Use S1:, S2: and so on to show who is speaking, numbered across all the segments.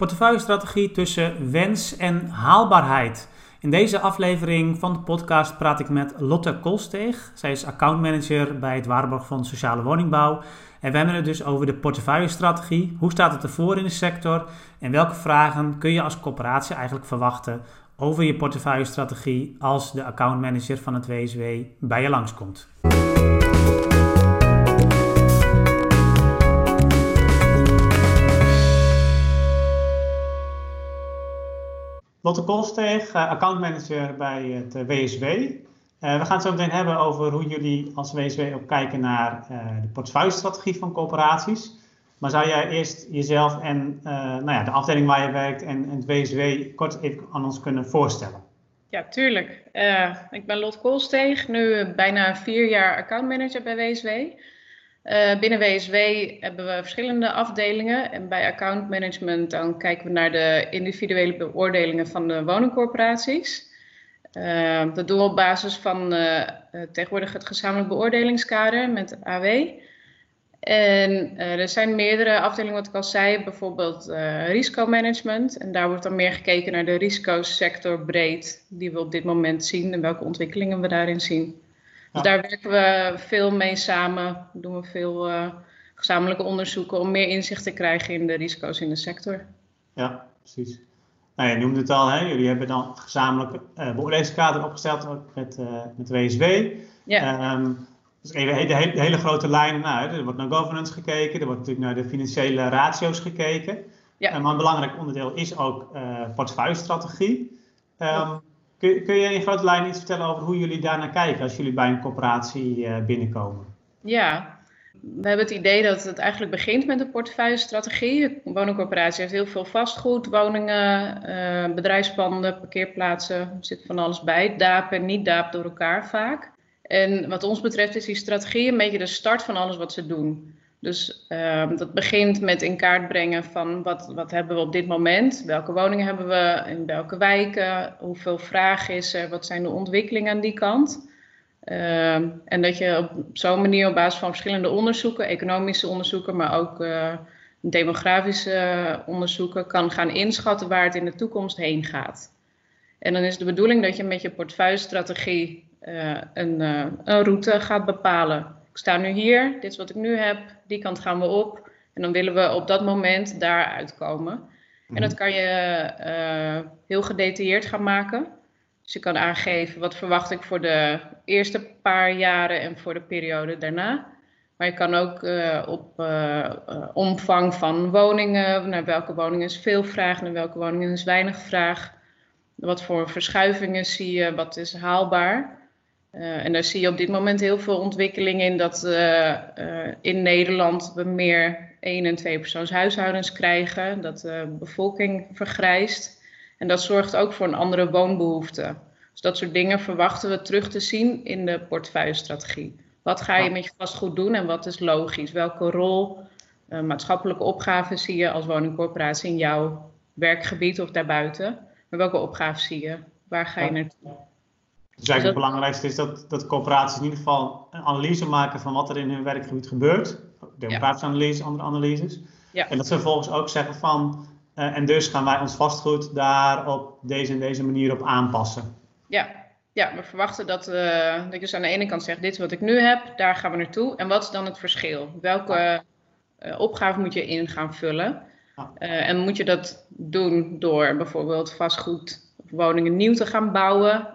S1: Portefeuillestrategie tussen wens en haalbaarheid. In deze aflevering van de podcast praat ik met Lotte Kolsteeg. Zij is accountmanager bij het Waarborg van Sociale Woningbouw. En we hebben het dus over de portefeuillestrategie. Hoe staat het ervoor in de sector? En welke vragen kun je als corporatie eigenlijk verwachten over je portefeuillestrategie als de accountmanager van het WSW bij je langskomt? Lotte Kolsteeg, eh, accountmanager bij het eh, WSW. Eh, we gaan het zo meteen hebben over hoe jullie als WSW ook kijken naar de portefeuillestrategie van corporaties. Maar zou jij eerst jezelf en nou ja, de afdeling waar je werkt en, het WSW kort even aan ons kunnen voorstellen?
S2: Ja, tuurlijk. ik ben Lotte Kolsteeg, nu bijna vier jaar accountmanager bij WSW. Uh, binnen WSW hebben we verschillende afdelingen. En bij account management dan kijken we naar de individuele beoordelingen van de woningcorporaties. Uh, dat doen we op basis van uh, tegenwoordig het gezamenlijk beoordelingskader met AW. En er zijn meerdere afdelingen, wat ik al zei, bijvoorbeeld risicomanagement. En daar wordt dan meer gekeken naar de risicosector breed die we op dit moment zien en welke ontwikkelingen we daarin zien. Dus daar werken we veel mee samen. Doen we veel uh, gezamenlijke onderzoeken om meer inzicht te krijgen in de risico's in de sector.
S1: Ja, precies. Nou, je noemde het al, hè? jullie hebben dan gezamenlijk uh, beoordelingskader opgesteld met, uh, met WSW. Ja. Um, dus even de, hele, de hele grote lijnen uit. Er wordt naar governance gekeken, er wordt natuurlijk naar de financiële ratio's gekeken. Ja. maar een belangrijk onderdeel is ook portefeuillestrategie. Um, Kun, je in grote lijnen iets vertellen over hoe jullie daar naar kijken als jullie bij een corporatie uh, binnenkomen?
S2: Ja, we hebben het idee dat het eigenlijk begint met een portefeuillestrategie. Een woningcorporatie heeft heel veel vastgoed, woningen, uh, bedrijfspanden, parkeerplaatsen. Er zit van alles bij. DAAP en niet-DAAP door elkaar vaak. En wat ons betreft is die strategie een beetje de start van alles wat ze doen. Dus uh, dat begint met in kaart brengen van wat, wat hebben we op dit moment, welke woningen hebben we, in welke wijken, hoeveel vraag is er, wat zijn de ontwikkelingen aan die kant. Uh, en dat je op zo'n manier op basis van verschillende onderzoeken, economische onderzoeken, maar ook uh, demografische onderzoeken, kan gaan inschatten waar het in de toekomst heen gaat. En dan is de bedoeling dat je met je portefeuillestrategie uh, een, een route gaat bepalen ik sta nu hier, dit is wat ik nu heb, die kant gaan we op. En dan willen we op dat moment daar uitkomen. En mhm. dat kan je uh, heel gedetailleerd gaan maken. Dus je kan aangeven wat verwacht ik voor de eerste paar jaren en voor de periode daarna. Maar je kan ook uh, op uh, omvang van woningen, naar welke woningen is veel vraag, naar welke woningen is weinig vraag. Wat voor verschuivingen zie je, wat is haalbaar. Uh, en daar zie je op dit moment heel veel ontwikkeling in dat uh, uh, in Nederland we meer één- en twee huishoudens krijgen, dat de bevolking vergrijst. En dat zorgt ook voor een andere woonbehoefte. Dus dat soort dingen verwachten we terug te zien in de portefeuillestrategie. Wat ga je met je vastgoed doen en wat is logisch? Welke rol, maatschappelijke opgaven zie je als woningcorporatie in jouw werkgebied of daarbuiten? Maar welke opgaven zie je? Waar ga je naartoe?
S1: Dus eigenlijk het belangrijkste is dat, dat corporaties in ieder geval een analyse maken van wat er in hun werkgebied gebeurt. Demografische ja. analyse, andere analyses. Ja. En dat ze vervolgens ook zeggen van, uh, en dus gaan wij ons vastgoed daar op deze en deze manier op aanpassen.
S2: Ja, ja we verwachten dat, uh, dat je dus aan de ene kant zegt, dit is wat ik nu heb, daar gaan we naartoe. En wat is dan het verschil? Welke uh, opgave moet je in gaan vullen? en moet je dat doen door bijvoorbeeld vastgoed woningen nieuw te gaan bouwen?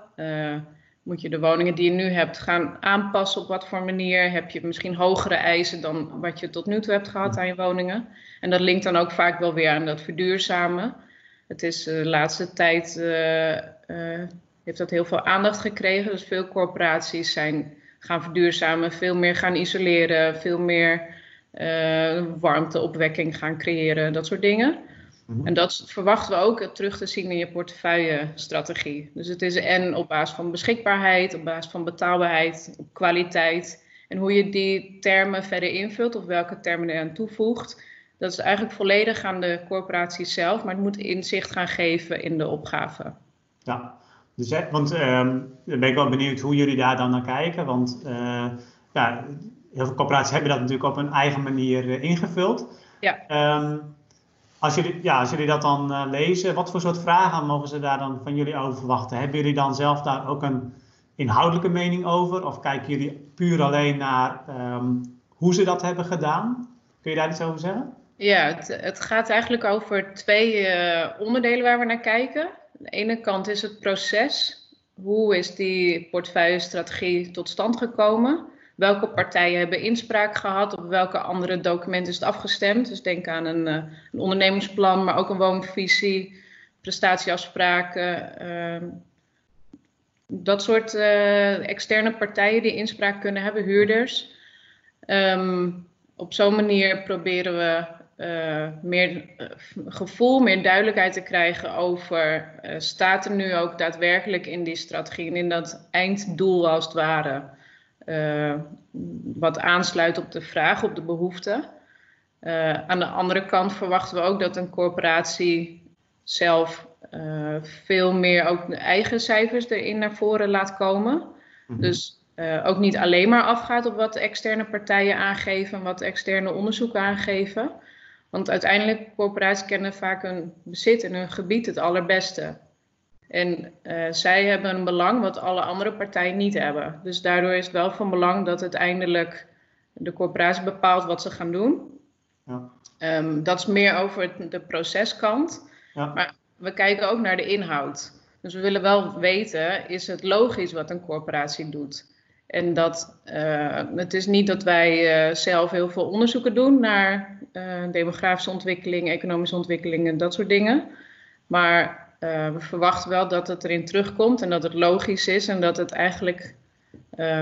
S2: Moet je de woningen die je nu hebt gaan aanpassen op wat voor manier. Heb je misschien hogere eisen dan wat je tot nu toe hebt gehad aan je woningen. En dat linkt dan ook vaak wel weer aan dat verduurzamen. Het is uh, de laatste tijd uh, uh, heeft dat heel veel aandacht gekregen. Dus veel corporaties zijn gaan verduurzamen, veel meer gaan isoleren, veel meer warmteopwekking gaan creëren, dat soort dingen. Mhm. En dat verwachten we ook terug te zien in je portefeuille-strategie. Dus het is en op basis van beschikbaarheid, op basis van betaalbaarheid, op kwaliteit. En hoe je die termen verder invult of welke termen er aan toevoegt. Dat is eigenlijk volledig aan de corporatie zelf, maar het moet inzicht gaan geven in de opgave.
S1: Ja, dus, want uh, dan ben ik wel benieuwd hoe jullie daar dan naar kijken. Want uh, ja, heel veel corporaties hebben dat natuurlijk op hun eigen manier uh, ingevuld. Ja. Um, Als jullie, als dat dan uh, lezen, wat voor soort vragen mogen ze daar dan van jullie over verwachten? Hebben jullie dan zelf daar ook een inhoudelijke mening over? Of kijken jullie puur alleen naar um, hoe ze dat hebben gedaan? Kun je daar iets over zeggen?
S2: Ja, het, het gaat eigenlijk over twee uh, onderdelen waar we naar kijken. Aan de ene kant is het proces. Hoe is die portefeuille-strategie tot stand gekomen? Welke partijen hebben inspraak gehad? Op welke andere documenten is het afgestemd? Dus denk aan een, uh, een ondernemingsplan, maar ook een woonvisie, prestatieafspraken. Uh, dat soort uh, externe partijen die inspraak kunnen hebben, huurders. Um, op zo'n manier proberen we uh, meer gevoel, meer duidelijkheid te krijgen over staat er nu ook daadwerkelijk in die strategie en in dat einddoel als het ware, wat aansluit op de vraag, op de behoefte. aan de andere kant verwachten we ook dat een corporatie zelf veel meer ook de eigen cijfers erin naar voren laat komen. Mm -hmm. Dus ook niet alleen maar afgaat op wat externe partijen aangeven, wat externe onderzoeken aangeven. Want uiteindelijk, corporaties kennen vaak hun bezit en hun gebied het allerbeste. En uh, zij hebben een belang wat alle andere partijen niet hebben. Dus daardoor is het wel van belang dat uiteindelijk de corporatie bepaalt wat ze gaan doen. Ja. Um, dat is meer over de proceskant. Ja. Maar we kijken ook naar de inhoud. Dus we willen wel weten, is het logisch wat een corporatie doet? En dat, uh, het is niet dat wij uh, zelf heel veel onderzoeken doen naar demografische ontwikkeling, economische ontwikkeling en dat soort dingen. Maar we verwachten wel dat het erin terugkomt en dat het logisch is en dat het eigenlijk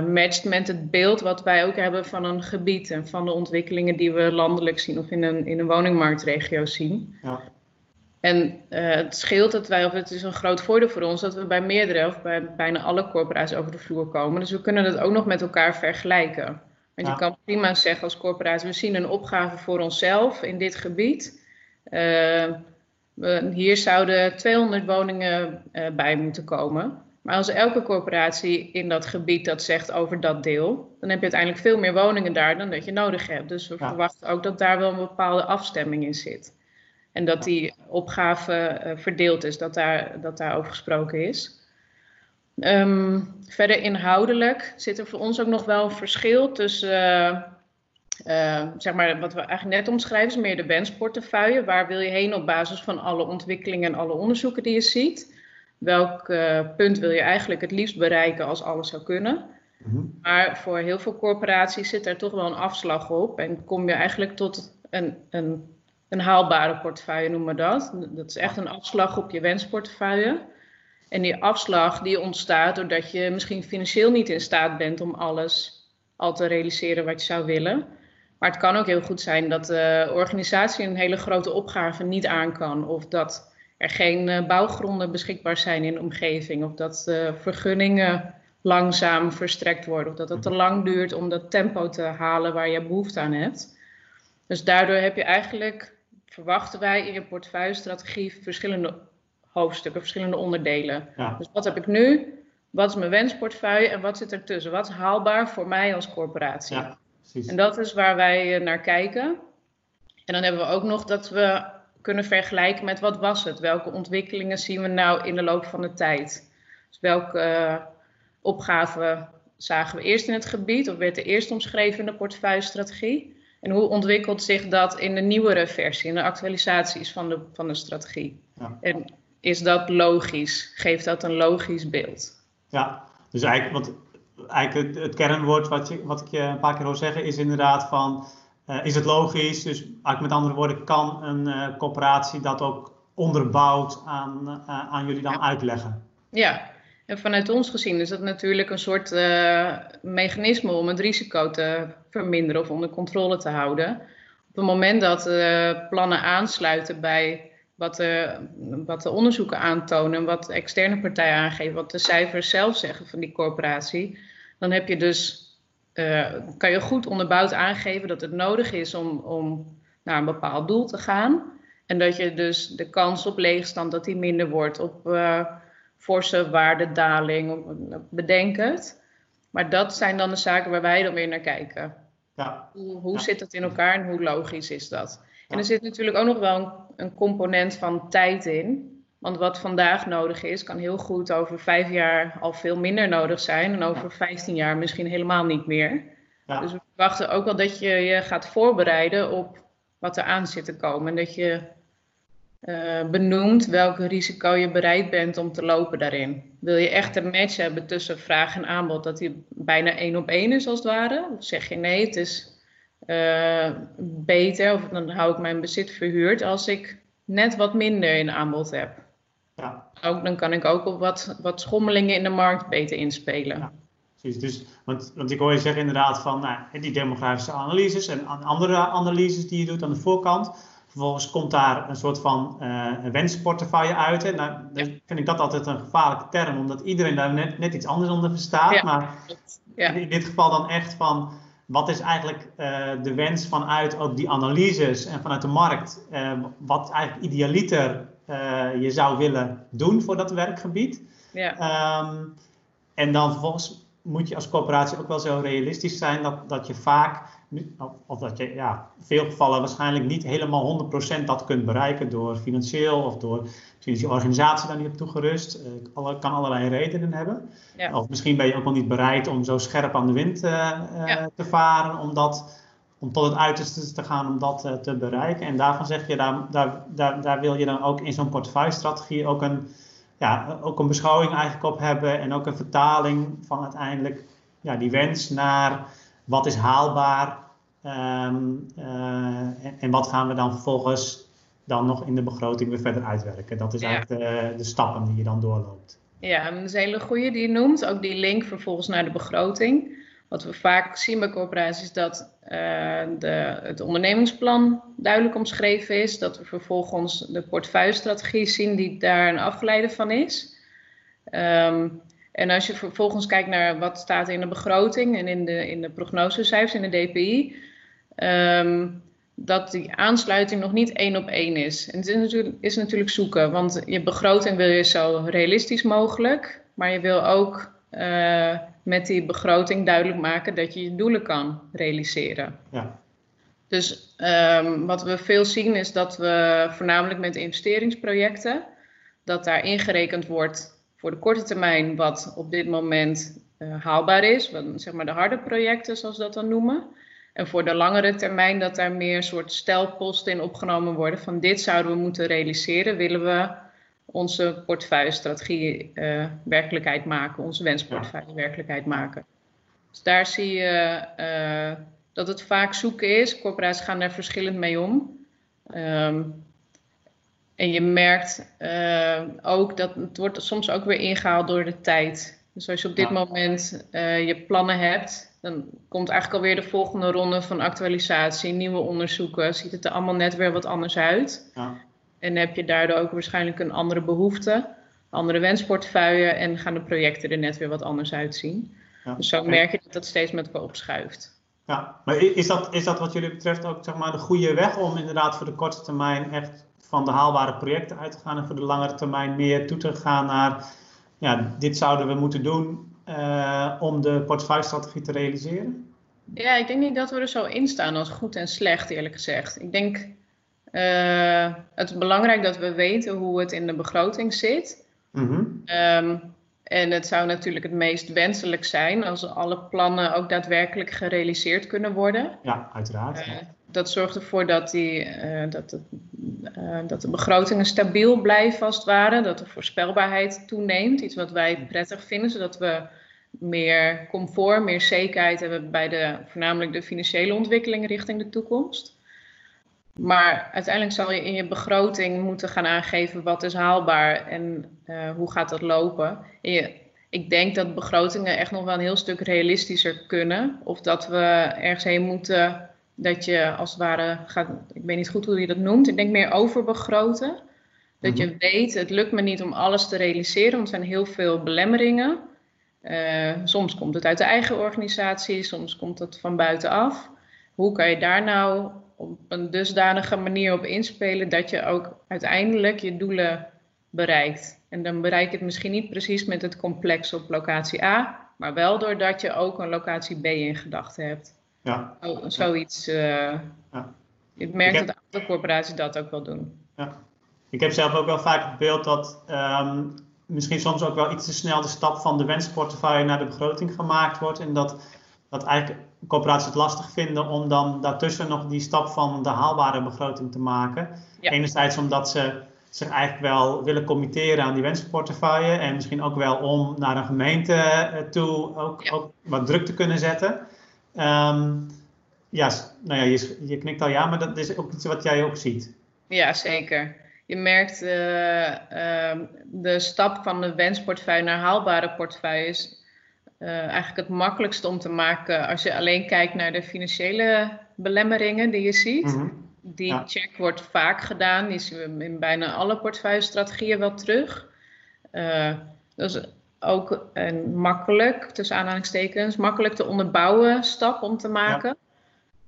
S2: matcht met het beeld wat wij ook hebben van een gebied en van de ontwikkelingen die we landelijk zien of in een, in een woningmarktregio zien. Ja. En uh, het scheelt dat wij, of het is een groot voordeel voor ons, dat we bij meerdere of bij bijna alle corporaties over de vloer komen. Dus we kunnen het ook nog met elkaar vergelijken. Want ja. je kan prima zeggen als corporatie, we zien een opgave voor onszelf in dit gebied. Uh, hier zouden 200 woningen uh, bij moeten komen. Maar als elke corporatie in dat gebied dat zegt over dat deel, dan heb je uiteindelijk veel meer woningen daar dan dat je nodig hebt. Dus we ja. verwachten ook dat daar wel een bepaalde afstemming in zit. En dat die opgave uh, verdeeld is, dat daar, dat daarover gesproken is. Um, verder inhoudelijk zit er voor ons ook nog wel een verschil tussen, uh, uh, zeg maar, wat we eigenlijk net omschrijven, is meer de wensportefeuille. Waar wil je heen op basis van alle ontwikkelingen en alle onderzoeken die je ziet? Welk punt wil je eigenlijk het liefst bereiken als alles zou kunnen? Mm-hmm. Maar voor heel veel corporaties zit er toch wel een afslag op en kom je eigenlijk tot een, een een haalbare portefeuille noemen we dat. Dat is echt een afslag op je wensportefeuille. En die afslag die ontstaat doordat je misschien financieel niet in staat bent om alles al te realiseren wat je zou willen. Maar het kan ook heel goed zijn dat de organisatie een hele grote opgave niet aan kan. Of dat er geen uh, bouwgronden beschikbaar zijn in de omgeving. Of dat vergunningen langzaam verstrekt worden. Of dat het te lang duurt om dat tempo te halen waar je behoefte aan hebt. Dus daardoor heb je eigenlijk verwachten wij in je portefeuille-strategie verschillende hoofdstukken, verschillende onderdelen. Dus wat heb ik nu? Wat is mijn wensportefeuille en wat zit ertussen? Wat is haalbaar voor mij als corporatie? Ja, en dat is waar wij eh, naar kijken. En dan hebben we ook nog dat we kunnen vergelijken met wat was het? Welke ontwikkelingen zien we nou in de loop van de tijd? Dus welke uh, opgaven zagen we eerst in het gebied of werd er eerst omschreven in de portefeuille-strategie? En hoe ontwikkelt zich dat in de nieuwere versie, in de actualisaties van de, van de strategie? Ja. En is dat logisch? Geeft dat een logisch beeld?
S1: Ja, dus eigenlijk, wat, eigenlijk het, het kernwoord wat, je, wat ik je een paar keer hoor zeggen is inderdaad van, uh, is het logisch? Dus eigenlijk met andere woorden, kan een uh, corporatie dat ook onderbouwd aan, uh, aan jullie dan ja. uitleggen?
S2: Ja, en vanuit ons gezien is dat natuurlijk een soort mechanisme om het risico te verminderen of onder controle te houden. Op het moment dat plannen aansluiten bij wat de, wat de onderzoeken aantonen, wat externe partijen aangeven, wat de cijfers zelf zeggen van die corporatie, dan heb je dus, uh, kan je goed onderbouwd aangeven dat het nodig is om, om naar een bepaald doel te gaan. En dat je dus de kans op leegstand dat die minder wordt, op forse waardedaling, bedenk het. Maar dat zijn dan de zaken waar wij dan weer naar kijken. Ja. Hoe, hoe zit het in elkaar en hoe logisch is dat? En er zit natuurlijk ook nog wel een, een component van tijd in. Want wat vandaag nodig is, kan heel goed over vijf jaar al veel minder nodig zijn. En over vijftien jaar misschien helemaal niet meer. Ja. Dus we verwachten ook wel dat je je gaat voorbereiden op wat er aan zit te komen. En dat je uh, benoemt welk risico je bereid bent om te lopen daarin. Wil je echt een match hebben tussen vraag en aanbod, dat die bijna één op één is als het ware? Of zeg je nee, het is uh, beter, of dan hou ik mijn bezit verhuurd als ik net wat minder in aanbod heb. Ja. Ook, dan kan ik ook op wat, wat schommelingen in de markt beter inspelen. Ja.
S1: Precies, dus, want, want ik hoor je zeggen inderdaad van nou, die demografische analyses en andere analyses die je doet aan de voorkant. Vervolgens komt daar een soort van uh, wensportefeuille uit. En nou, dan vind ik dat altijd een gevaarlijke term, omdat iedereen daar net, net iets anders onder verstaat. Ja. Maar ja. in dit geval dan echt van wat is eigenlijk uh, de wens vanuit ook die analyses en vanuit de markt, uh, wat eigenlijk idealiter je zou willen doen voor dat werkgebied. Ja. Um, en dan vervolgens moet je als corporatie ook wel zo realistisch zijn dat, dat je vaak, of dat je ja, in veel gevallen waarschijnlijk niet helemaal 100% dat kunt bereiken door financieel of door misschien is je organisatie daar niet op toegerust. Uh, kan allerlei redenen hebben. Ja. Of misschien ben je ook wel niet bereid om zo scherp aan de wind uh, ja. te varen, om, dat, om tot het uiterste te gaan om dat uh, te bereiken. En daarvan zeg je, daar, daar, daar, daar wil je dan ook in zo'n portefeuille-strategie ook een ja, ook een beschouwing eigenlijk op hebben en ook een vertaling van uiteindelijk ja, die wens naar wat is haalbaar um, uh, en, en, wat gaan we dan vervolgens dan nog in de begroting weer verder uitwerken. Dat is eigenlijk de, de stappen die je dan doorloopt.
S2: Ja, dat is een hele goede die je noemt. Ook die link vervolgens naar de begroting. Wat we vaak zien bij corporaties is dat uh, de, het ondernemingsplan duidelijk omschreven is. Dat we vervolgens de portefeuillestrategie zien die daar een afgeleide van is. Um, en als je vervolgens kijkt naar wat staat in de begroting en in de, in de prognosecijfers, in de DPI, um, ehm, dat die aansluiting nog niet één op één is. En het is natuurlijk, is natuurlijk zoeken, want je begroting wil je zo realistisch mogelijk, maar je wil ook uh, met die begroting duidelijk maken dat je je doelen kan realiseren. Ja. Dus um, wat we veel zien is dat we voornamelijk met investeringsprojecten, dat daar ingerekend wordt voor de korte termijn wat op dit moment uh, haalbaar is, wat, zeg maar de harde projecten zoals we dat dan noemen. En voor de langere termijn dat daar meer soort stelposten in opgenomen worden van dit zouden we moeten realiseren, willen we onze portefeuillestrategie uh, werkelijkheid maken, onze wensportefeuille werkelijkheid maken. Dus daar zie je uh, dat het vaak zoeken is. Corporaties gaan daar verschillend mee om. Um, en je merkt uh, ook dat het wordt soms ook weer ingehaald door de tijd. Dus als je op dit moment je plannen hebt, dan komt eigenlijk alweer de volgende ronde van actualisatie, nieuwe onderzoeken. Ziet het er allemaal net weer wat anders uit. Ja. En heb je daardoor ook waarschijnlijk een andere behoefte, andere wensportefeuille en gaan de projecten er net weer wat anders uitzien. Ja. Dus zo merk je dat dat steeds met elkaar opschuift.
S1: Ja, maar is dat, is dat wat jullie betreft ook zeg maar, de goede weg om inderdaad voor de korte termijn echt van de haalbare projecten uit te gaan en voor de langere termijn meer toe te gaan naar ja, dit zouden we moeten doen uh, om de portefeuillestrategie te realiseren?
S2: Ja, ik denk niet dat we er zo in staan als goed en slecht, eerlijk gezegd. Ik denk uh, het is belangrijk dat we weten hoe het in de begroting zit. Mm -hmm. um, en het zou natuurlijk het meest wenselijk zijn als alle plannen ook daadwerkelijk gerealiseerd kunnen worden.
S1: Ja, uiteraard. Uh,
S2: dat zorgt ervoor dat, die, uh, dat, de, dat de begrotingen stabiel blijven als het ware. Dat de voorspelbaarheid toeneemt. Iets wat wij prettig vinden, zodat we meer comfort, meer zekerheid hebben bij de, voornamelijk de financiële ontwikkeling richting de toekomst. Maar uiteindelijk zal je in je begroting moeten gaan aangeven wat is haalbaar en uh, hoe gaat dat lopen. Je, ik denk dat begrotingen echt nog wel een heel stuk realistischer kunnen. Of dat we ergens heen moeten dat je als het ware gaat, ik weet niet goed hoe je dat noemt, ik denk meer overbegroten. Dat je mhm. weet, het lukt me niet om alles te realiseren, want er zijn heel veel belemmeringen. Uh, soms komt het uit de eigen organisatie, soms komt het van buitenaf. Hoe kan je daar nou op een dusdanige manier op inspelen dat je ook uiteindelijk je doelen bereikt. En dan bereik je het misschien niet precies met het complex op locatie A, maar wel doordat je ook een locatie B in gedachten hebt. Ja. Oh, zoiets. Uh...
S1: Ja.
S2: Je merkt dat andere corporaties dat ook wel doen.
S1: Ja. Ik heb zelf ook wel vaak het beeld dat ehm, misschien soms ook wel iets te snel de stap van de wensportefeuille naar de begroting gemaakt wordt. En dat, dat eigenlijk corporaties het lastig vinden om dan daartussen nog die stap van de haalbare begroting te maken. Enerzijds omdat ze zich eigenlijk wel willen committeren aan die wensportefeuille. En misschien ook wel om naar een gemeente eh, toe ook, ook wat druk te kunnen zetten. Ehm, ja, nou ja, je, je knikt al ja, maar dat is ook iets wat jij ook ziet.
S2: Ja, zeker. Je merkt uh, de stap van de wensportefeuille naar haalbare portefeuille is uh, eigenlijk het makkelijkste om te maken als je alleen kijkt naar de financiële belemmeringen die je ziet. Mhm. Die check wordt vaak gedaan, die zien we in bijna alle portefeuillestrategieën wel terug. Is ook een makkelijk, tussen aanhalingstekens, makkelijk te onderbouwen stap om te maken.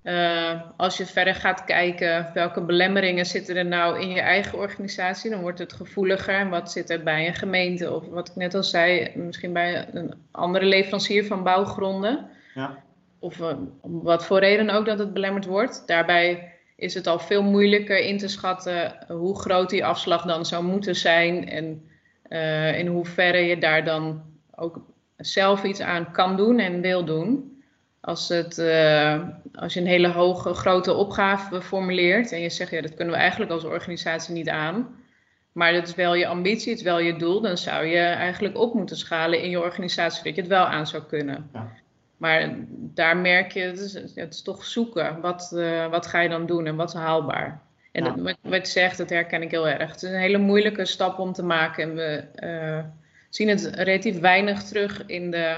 S2: Uh, als je verder gaat kijken welke belemmeringen zitten er nou in je eigen organisatie, dan wordt het gevoeliger. En wat zit er bij een gemeente of wat ik net al zei, misschien bij een andere leverancier van bouwgronden. Ja. Of uh, om wat voor reden ook dat het belemmerd wordt. Daarbij is het al veel moeilijker in te schatten hoe groot die afslag dan zou moeten zijn en uh, in hoeverre je daar dan ook zelf iets aan kan doen en wil doen. Als, het, uh, als je een hele hoge, grote opgave formuleert en je zegt, ja, dat kunnen we eigenlijk als organisatie niet aan, maar dat is wel je ambitie, het is wel je doel, dan zou je eigenlijk op moeten schalen in je organisatie, dat je het wel aan zou kunnen. Ja. Maar daar merk je, het is, het is toch zoeken. Wat, uh, wat ga je dan doen en wat is haalbaar? En ja. wat, wat je zegt, dat herken ik heel erg. Het is een hele moeilijke stap om te maken. En we uh, zien het relatief weinig terug in de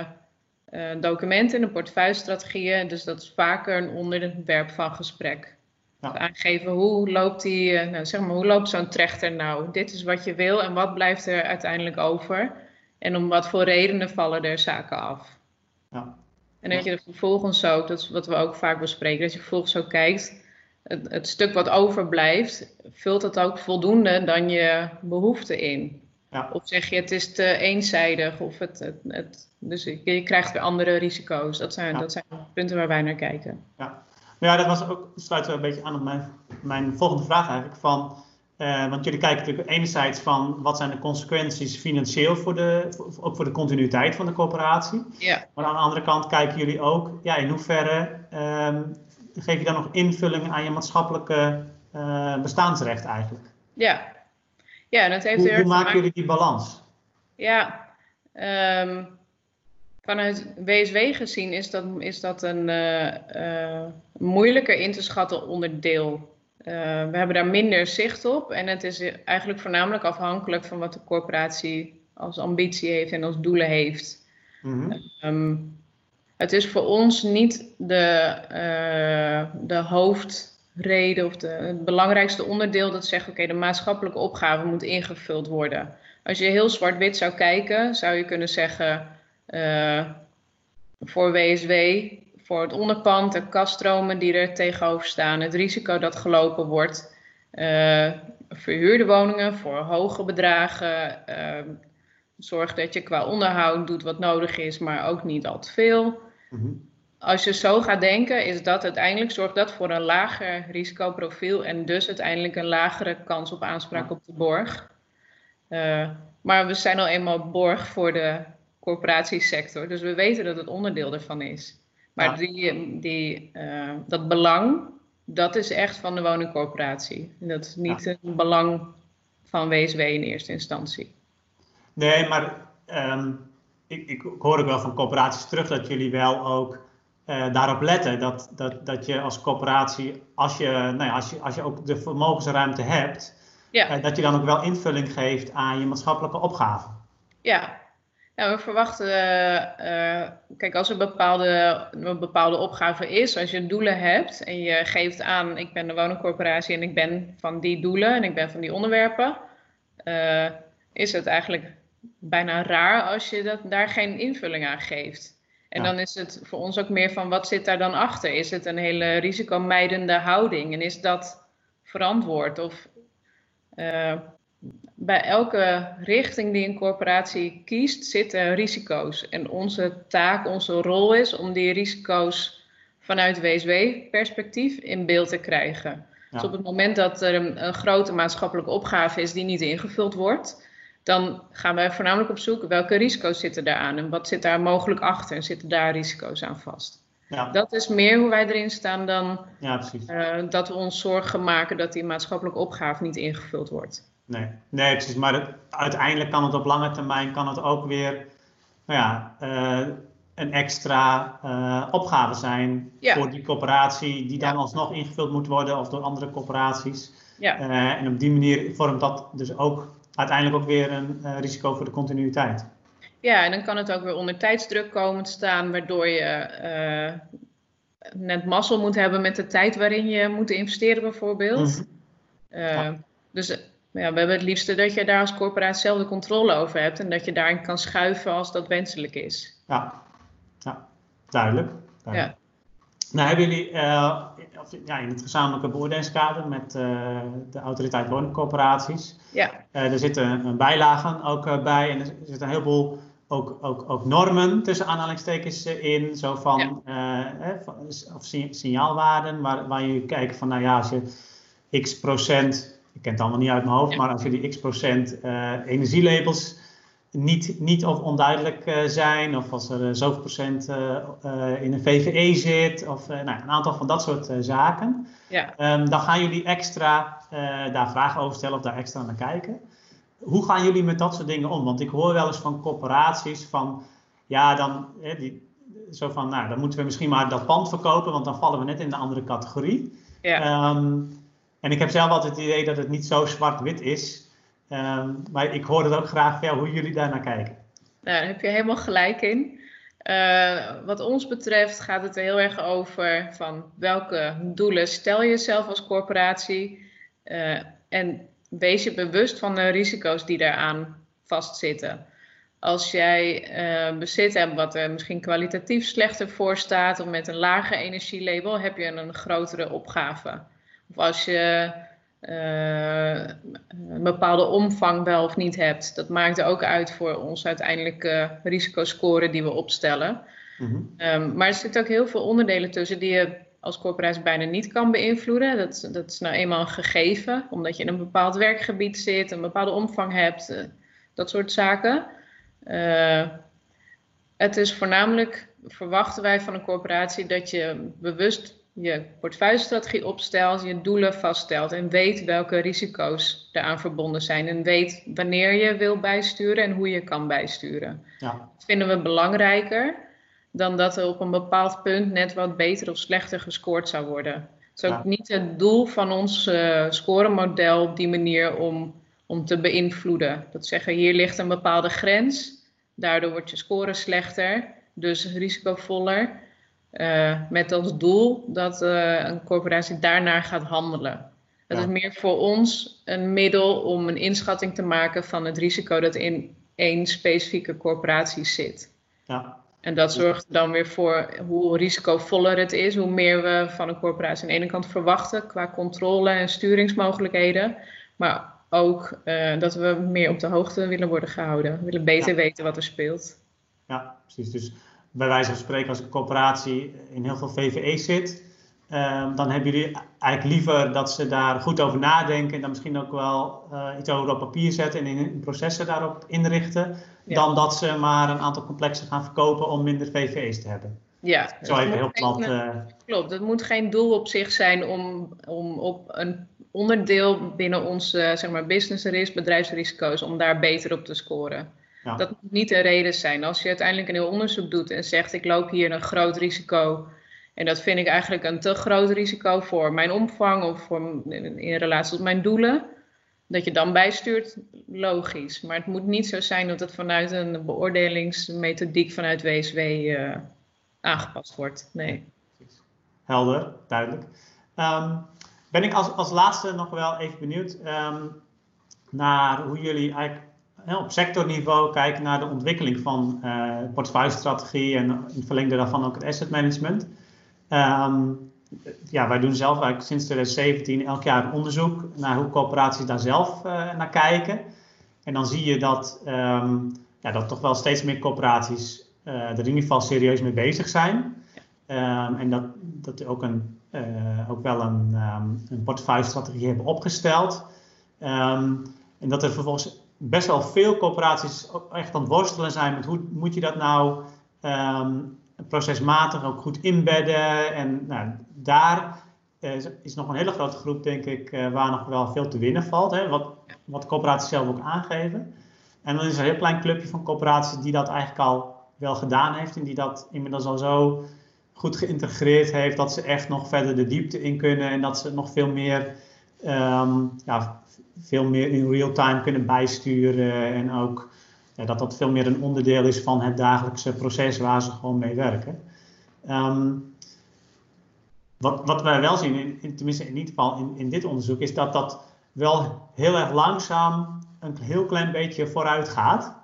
S2: uh, documenten, in de portefeuillestrategieën. Dus dat is vaker een onderwerp van gesprek. Ja. Aangeven hoe loopt die, nou, zeg maar, hoe loopt zo'n trechter nou? Dit is wat je wil en wat blijft er uiteindelijk over? En om wat voor redenen vallen er zaken af? Ja. En dat je er vervolgens ook, dat is wat we ook vaak bespreken, dat je vervolgens ook kijkt, het, het stuk wat overblijft, vult het ook voldoende dan je behoefte in? Ja. Of zeg je het is te eenzijdig, of het, het, het dus je, krijgt weer andere risico's. Dat zijn, dat zijn punten waar wij naar kijken.
S1: Ja, ja dat was ook, sluit een beetje aan op mijn, mijn volgende vraag eigenlijk. Van, uh, want jullie kijken natuurlijk enerzijds van wat zijn de consequenties financieel voor de, ook voor de continuïteit van de coöperatie. Ja. Maar aan de andere kant kijken jullie ook ja, in hoeverre um, geef je dan nog invulling aan je maatschappelijke uh, bestaansrecht eigenlijk.
S2: Ja, ja dat heeft
S1: hoe, hoe maken jullie die balans?
S2: Ja, um, vanuit WSW gezien is dat, is dat een uh, moeilijker in te schatten onderdeel we hebben daar minder zicht op en het is eigenlijk voornamelijk afhankelijk van wat de corporatie als ambitie heeft en als doelen heeft. Mm -hmm. Het is voor ons niet de, uh, de hoofdreden of de, het belangrijkste onderdeel dat zegt: oké, de maatschappelijke opgave moet ingevuld worden. Als je heel zwart-wit zou kijken, zou je kunnen zeggen: uh, voor WSW voor het onderpand, de kaststromen die er tegenover staan, het risico dat gelopen wordt, uh, verhuurde woningen voor hoge bedragen, zorg dat je qua onderhoud doet wat nodig is, maar ook niet al te veel. Mhm. Als je zo gaat denken, is dat uiteindelijk zorgt dat voor een lager risicoprofiel en dus uiteindelijk een lagere kans op aanspraak op de borg. Uh, maar we zijn al eenmaal borg voor de corporatiesector, dus we weten dat het onderdeel ervan is. Maar die, die, uh, dat belang, dat is echt van de woningcorporatie. Dat is niet ja. een belang van WSW in eerste instantie.
S1: Nee, maar um, ik, ik, hoor ook wel van corporaties terug dat jullie wel ook uh, daarop letten. Dat, dat, dat je als corporatie, als je, nou ja, als je, als je ook de vermogensruimte hebt, ja. uh, dat je dan ook wel invulling geeft aan je maatschappelijke opgave.
S2: Ja, we verwachten, uh, kijk, als er bepaalde, een bepaalde opgave is, als je doelen hebt en je geeft aan, ik ben de woningcorporatie en ik ben van die doelen en ik ben van die onderwerpen, is het eigenlijk bijna raar als je dat, daar geen invulling aan geeft. En ja. dan is het voor ons ook meer van, wat zit daar dan achter? Is het een hele risicomijdende houding en is dat verantwoord? Of bij elke richting die een corporatie kiest, zitten risico's. En onze taak, onze rol is om die risico's vanuit WSW-perspectief in beeld te krijgen. Dus op het moment dat er een, een, grote maatschappelijke opgave is die niet ingevuld wordt, dan gaan wij voornamelijk op zoek welke risico's zitten daaraan en wat zit daar mogelijk achter en zitten daar risico's aan vast. Ja. Dat is meer hoe wij erin staan dan ja, uh, dat we ons zorgen maken dat die maatschappelijke opgave niet ingevuld wordt.
S1: Nee, nee precies. Maar uiteindelijk kan het op lange termijn kan het ook weer nou ja, uh, een extra uh, opgave zijn voor die coöperatie, die dan alsnog ingevuld moet worden of door andere coöperaties. Ja. en op die manier vormt dat dus ook uiteindelijk ook weer een risico voor de continuïteit.
S2: Ja, en dan kan het ook weer onder tijdsdruk komen te staan, waardoor je uh, net mazzel moet hebben met de tijd waarin je moet investeren, bijvoorbeeld. Mm Dus ja, we hebben het liefste dat je daar als corporatie zelf de controle over hebt en dat je daarin kan schuiven als dat wenselijk is.
S1: Ja, ja duidelijk. duidelijk. Ja. Nou, hebben jullie uh, ja, in het gezamenlijke beoordelingskader met uh, de autoriteit woningcorporaties, ja. Uh, er zitten bijlagen ook bij en er zitten een heleboel ook, ook, ook normen tussen aanhalingstekens in, zo van, ja. of signaalwaarden, waar, waar je kijkt van, nou ja, als je x procent, ik ken het allemaal niet uit mijn hoofd, maar als je die x procent energielabels niet, niet of onduidelijk uh, zijn, of als er zoveel procent in een VVE zit, of nou, een aantal van dat soort zaken, ja. um, dan gaan jullie extra daar vragen over stellen of daar extra naar kijken hoe gaan jullie met dat soort dingen om? Want ik hoor wel eens van corporaties van, ja, dan, hè, die, zo van, nou, dan moeten we misschien maar dat pand verkopen, want dan vallen we net in de andere categorie. Ja. Ehm, en ik heb zelf altijd het idee dat het niet zo zwart-wit is. Ehm, maar ik hoor het ook graag ja, hoe jullie daar naar kijken.
S2: Nou, daar heb je helemaal gelijk in. Uh, wat ons betreft gaat het er heel erg over van welke doelen stel je zelf als corporatie. Uh, en wees je bewust van de risico's die daaraan vastzitten. Als jij uh, bezit hebt wat er misschien kwalitatief slechter voor staat, of met een lager energielabel, heb je een grotere opgave. Of als je uh, een bepaalde omvang wel of niet hebt, dat maakt ook uit voor ons uiteindelijke risicoscore die we opstellen. Mm maar er zitten ook heel veel onderdelen tussen die je als corporatie bijna niet kan beïnvloeden. Dat, dat is nou eenmaal een gegeven, omdat je in een bepaald werkgebied zit, een bepaalde omvang hebt, uh, dat soort zaken. Uh, het is voornamelijk, verwachten wij van een corporatie, dat je bewust je portefeuillestrategie opstelt, je doelen vaststelt en weet welke risico's eraan verbonden zijn. En weet wanneer je wil bijsturen en hoe je kan bijsturen. Ja. Dat vinden we belangrijker dan dat er op een bepaald punt net wat beter of slechter gescoord zou worden. Het is ook niet het doel van ons uh, scoremodel op die manier om, om te beïnvloeden. Dat zeggen, hier ligt een bepaalde grens, daardoor wordt je score slechter, dus risicovoller. Uh, met als doel dat uh, een corporatie daarnaar gaat handelen. Het is meer voor ons een middel om een inschatting te maken van het risico dat in één specifieke corporatie zit. Ja. En dat zorgt dan weer voor hoe risicovoller het is, hoe meer we van een corporatie aan de ene kant verwachten qua controle en sturingsmogelijkheden. Maar ook uh, dat we meer op de hoogte willen worden gehouden. We willen beter weten wat er speelt.
S1: Ja, precies. Dus bij wijze van spreken, als een corporatie in heel veel VVE zit, uh, dan hebben jullie eigenlijk liever dat ze daar goed over nadenken en dan misschien ook wel uh, iets over op papier zetten en in processen daarop inrichten dan dat ze maar een aantal complexen gaan verkopen om minder VVE's te hebben.
S2: Ja, zo even heel plat. Uh... Klopt, het moet geen doel op zich zijn om, om op een onderdeel binnen onze zeg maar, business risk, bedrijfsrisico's, om daar beter op te scoren. Ja. Dat moet niet een reden zijn. Als je uiteindelijk een heel onderzoek doet en zegt ik loop hier een groot risico en dat vind ik eigenlijk een te groot risico voor mijn omvang of voor, in relatie tot mijn doelen, dat je dan bijstuurt, logisch. Maar het moet niet zo zijn dat het vanuit een beoordelingsmethodiek vanuit WSW uh, eh, aangepast wordt. Nee.
S1: Helder, duidelijk. Um, ben ik als, als laatste nog wel even benieuwd um, naar hoe jullie eigenlijk op sectorniveau kijken naar de ontwikkeling van uh, portefeuillestrategie en in verlengde daarvan ook het asset management. Um, ja, wij doen zelf sinds 2017 elk jaar onderzoek naar hoe corporaties daar zelf uh, naar kijken. En dan zie je dat, um, ja, dat toch wel steeds meer corporaties uh, er in ieder geval serieus mee bezig zijn. Um, en dat, dat ook een ook wel een, um, een portefeuillestrategie hebben opgesteld. Ehm, en dat er vervolgens best wel veel corporaties echt aan het worstelen zijn met hoe moet je dat nou um, procesmatig ook goed inbedden. En nou, daar is, is, nog een hele grote groep, denk ik, waar nog wel veel te winnen valt. Hè? Wat, wat corporaties zelf ook aangeven. En dan is er een heel klein clubje van corporaties die dat eigenlijk al wel gedaan heeft en die dat inmiddels al zo goed geïntegreerd heeft dat ze echt nog verder de diepte in kunnen en dat ze nog veel meer, ehm, ja, veel meer in real time kunnen bijsturen en ook ja, dat dat veel meer een onderdeel is van het dagelijkse proces waar ze gewoon mee werken. Ehm, wat, wat wij wel zien, in, tenminste in ieder geval in, dit onderzoek, is dat dat wel heel erg langzaam een heel klein beetje vooruit gaat.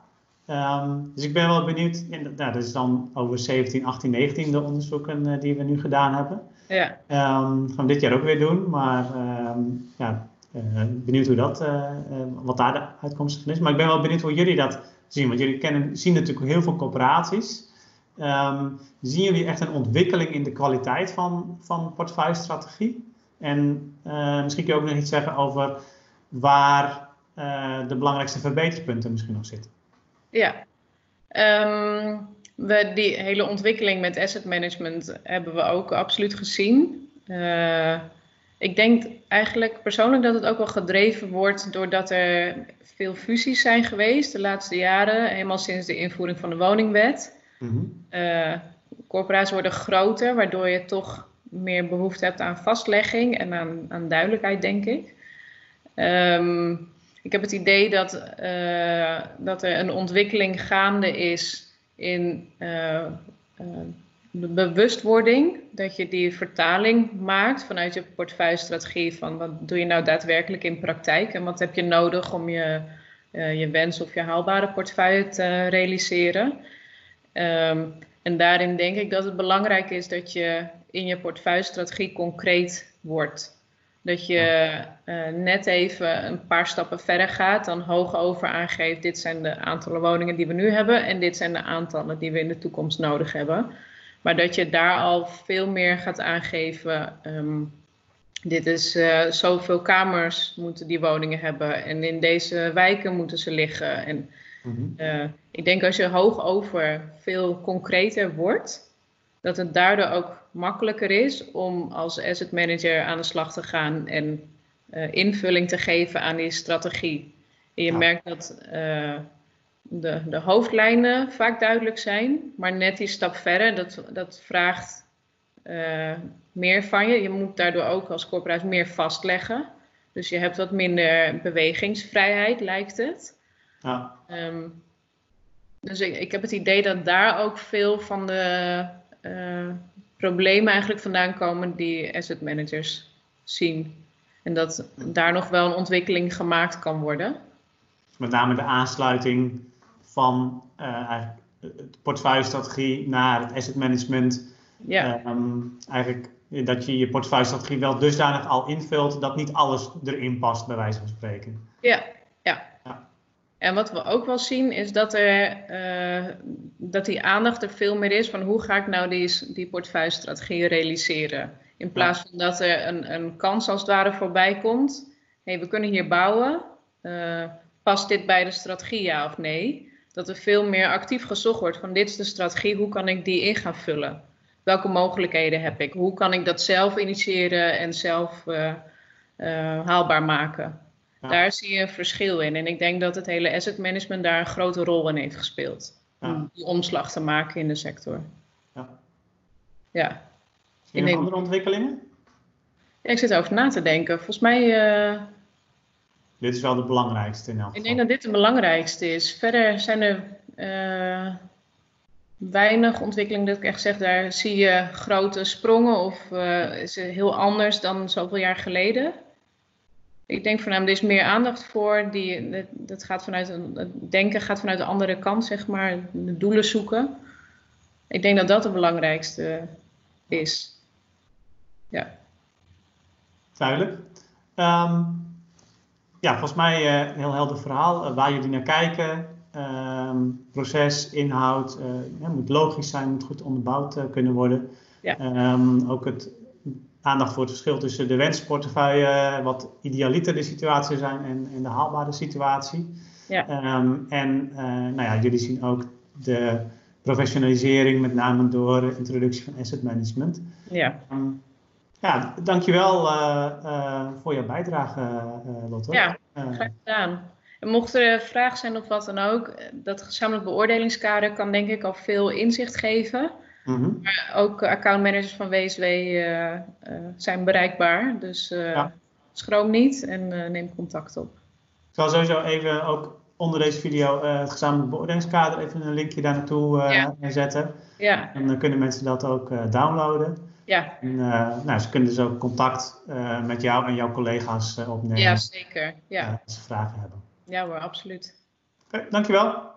S1: Ehm, dus ik ben wel benieuwd, en, nou, dat is dan over 17, 18, 19 de onderzoeken uh, die we nu gedaan hebben. Ja. Um, gaan we dit jaar ook weer doen, maar um, ja, uh, benieuwd hoe dat, uh, wat daar de uitkomst van is. Maar ik ben wel benieuwd hoe jullie dat zien, want jullie kennen, zien natuurlijk heel veel corporaties. zien jullie echt een ontwikkeling in de kwaliteit van, van portefeuillestrategie? En misschien kun je ook nog iets zeggen over waar de belangrijkste verbeterpunten misschien nog zitten.
S2: Ja, um, we, die hele ontwikkeling met asset management hebben we ook absoluut gezien. Uh, ik denk eigenlijk persoonlijk dat het ook wel gedreven wordt doordat er veel fusies zijn geweest de laatste jaren, helemaal sinds de invoering van de woningwet. Mm uh, corporaties worden groter, waardoor je toch meer behoefte hebt aan vastlegging en aan, aan duidelijkheid, denk ik. Um, ik heb het idee dat, uh, dat er een ontwikkeling gaande is in uh, uh, de bewustwording. Dat je die vertaling maakt vanuit je portefeuillestrategie van wat doe je nou daadwerkelijk in praktijk en wat heb je nodig om je, je wens of je haalbare portefeuille te realiseren. Um, en daarin denk ik dat het belangrijk is dat je in je portefeuillestrategie concreet wordt. Dat je uh, net even een paar stappen verder gaat, dan hoog over aangeeft: dit zijn de aantallen woningen die we nu hebben en dit zijn de aantallen die we in de toekomst nodig hebben. Maar dat je daar al veel meer gaat aangeven. Um, dit is uh, zoveel kamers moeten die woningen hebben en in deze wijken moeten ze liggen. En uh, ik denk als je hoog over veel concreter wordt, dat het daardoor ook makkelijker is om als asset manager aan de slag te gaan en uh, invulling te geven aan die strategie. En je merkt dat uh, de, de hoofdlijnen vaak duidelijk zijn, maar net die stap verder, dat, dat vraagt uh, meer van je. Je moet daardoor ook als corporatie meer vastleggen. Dus je hebt wat minder bewegingsvrijheid, lijkt het. Ja. Um, dus ik, ik heb het idee dat daar ook veel van de problemen eigenlijk vandaan komen die asset managers zien. En dat daar nog wel een ontwikkeling gemaakt kan worden.
S1: Met name de aansluiting van uh, de portefeuillestrategie naar het asset management. Ja. Um, eigenlijk dat je je portefeuillestrategie wel dusdanig al invult dat niet alles erin past, bij wijze van spreken.
S2: Ja, ja. En wat we ook wel zien is dat, er, uh, dat die aandacht er veel meer is van hoe ga ik nou die, die portefeuillestrategie realiseren. In plaats van dat er een, een kans als het ware voorbij komt. hey, we kunnen hier bouwen. Uh, past dit bij de strategie ja of nee? Dat er veel meer actief gezocht wordt van dit is de strategie, hoe kan ik die in gaan vullen? Welke mogelijkheden heb ik? Hoe kan ik dat zelf initiëren en zelf uh, haalbaar maken? Daar zie je een verschil in. En ik denk dat het hele asset management daar een grote rol in heeft gespeeld. Om die omslag te maken in de sector. Ja.
S1: ja. Zie je andere ontwikkelingen?
S2: Ja, ik zit erover na te denken. Volgens mij... Uh,
S1: dit is wel de belangrijkste in elk
S2: geval. Ik denk dat dit de belangrijkste is. Verder zijn er uh, weinig ontwikkelingen dat ik echt zeg, daar zie je grote sprongen of uh, is het heel anders dan zoveel jaar geleden ik denk voornamelijk, er is meer aandacht voor. Die, dat gaat vanuit een, het denken gaat vanuit de andere kant, zeg maar. De doelen zoeken. Ik denk dat dat het belangrijkste is. Ja.
S1: Duidelijk. Um, ja, volgens mij een uh, heel helder verhaal. Uh, waar jullie naar kijken. Um, proces, inhoud. Uh, ja, moet logisch zijn, moet goed onderbouwd kunnen worden. Ja. Um, ook het aandacht voor het verschil tussen de wensportefeuille, wat idealiter de situatie zijn en, en de haalbare situatie. Ja. Ehm, en nou ja, jullie zien ook de professionalisering, met name door de introductie van asset management. Ja. Um, ja, dankjewel uh, voor jouw bijdrage, Lotte.
S2: Ja, graag gedaan. En mocht er vragen zijn of wat dan ook, dat gezamenlijk beoordelingskader kan denk ik al veel inzicht geven. Mhm. Maar ook accountmanagers van WSW zijn bereikbaar. Dus schroom niet en neem contact op.
S1: Ik zal sowieso even ook onder deze video uh, het gezamenlijk beoordelingskader even een linkje daar naartoe uh, zetten. Ja. En dan kunnen mensen dat ook uh, downloaden. Ja. En, nou, ze kunnen dus ook contact met jou en jouw collega's opnemen.
S2: Ja, zeker. Ja.
S1: als ze vragen hebben.
S2: Ja hoor, absoluut.
S1: Oké, dankjewel.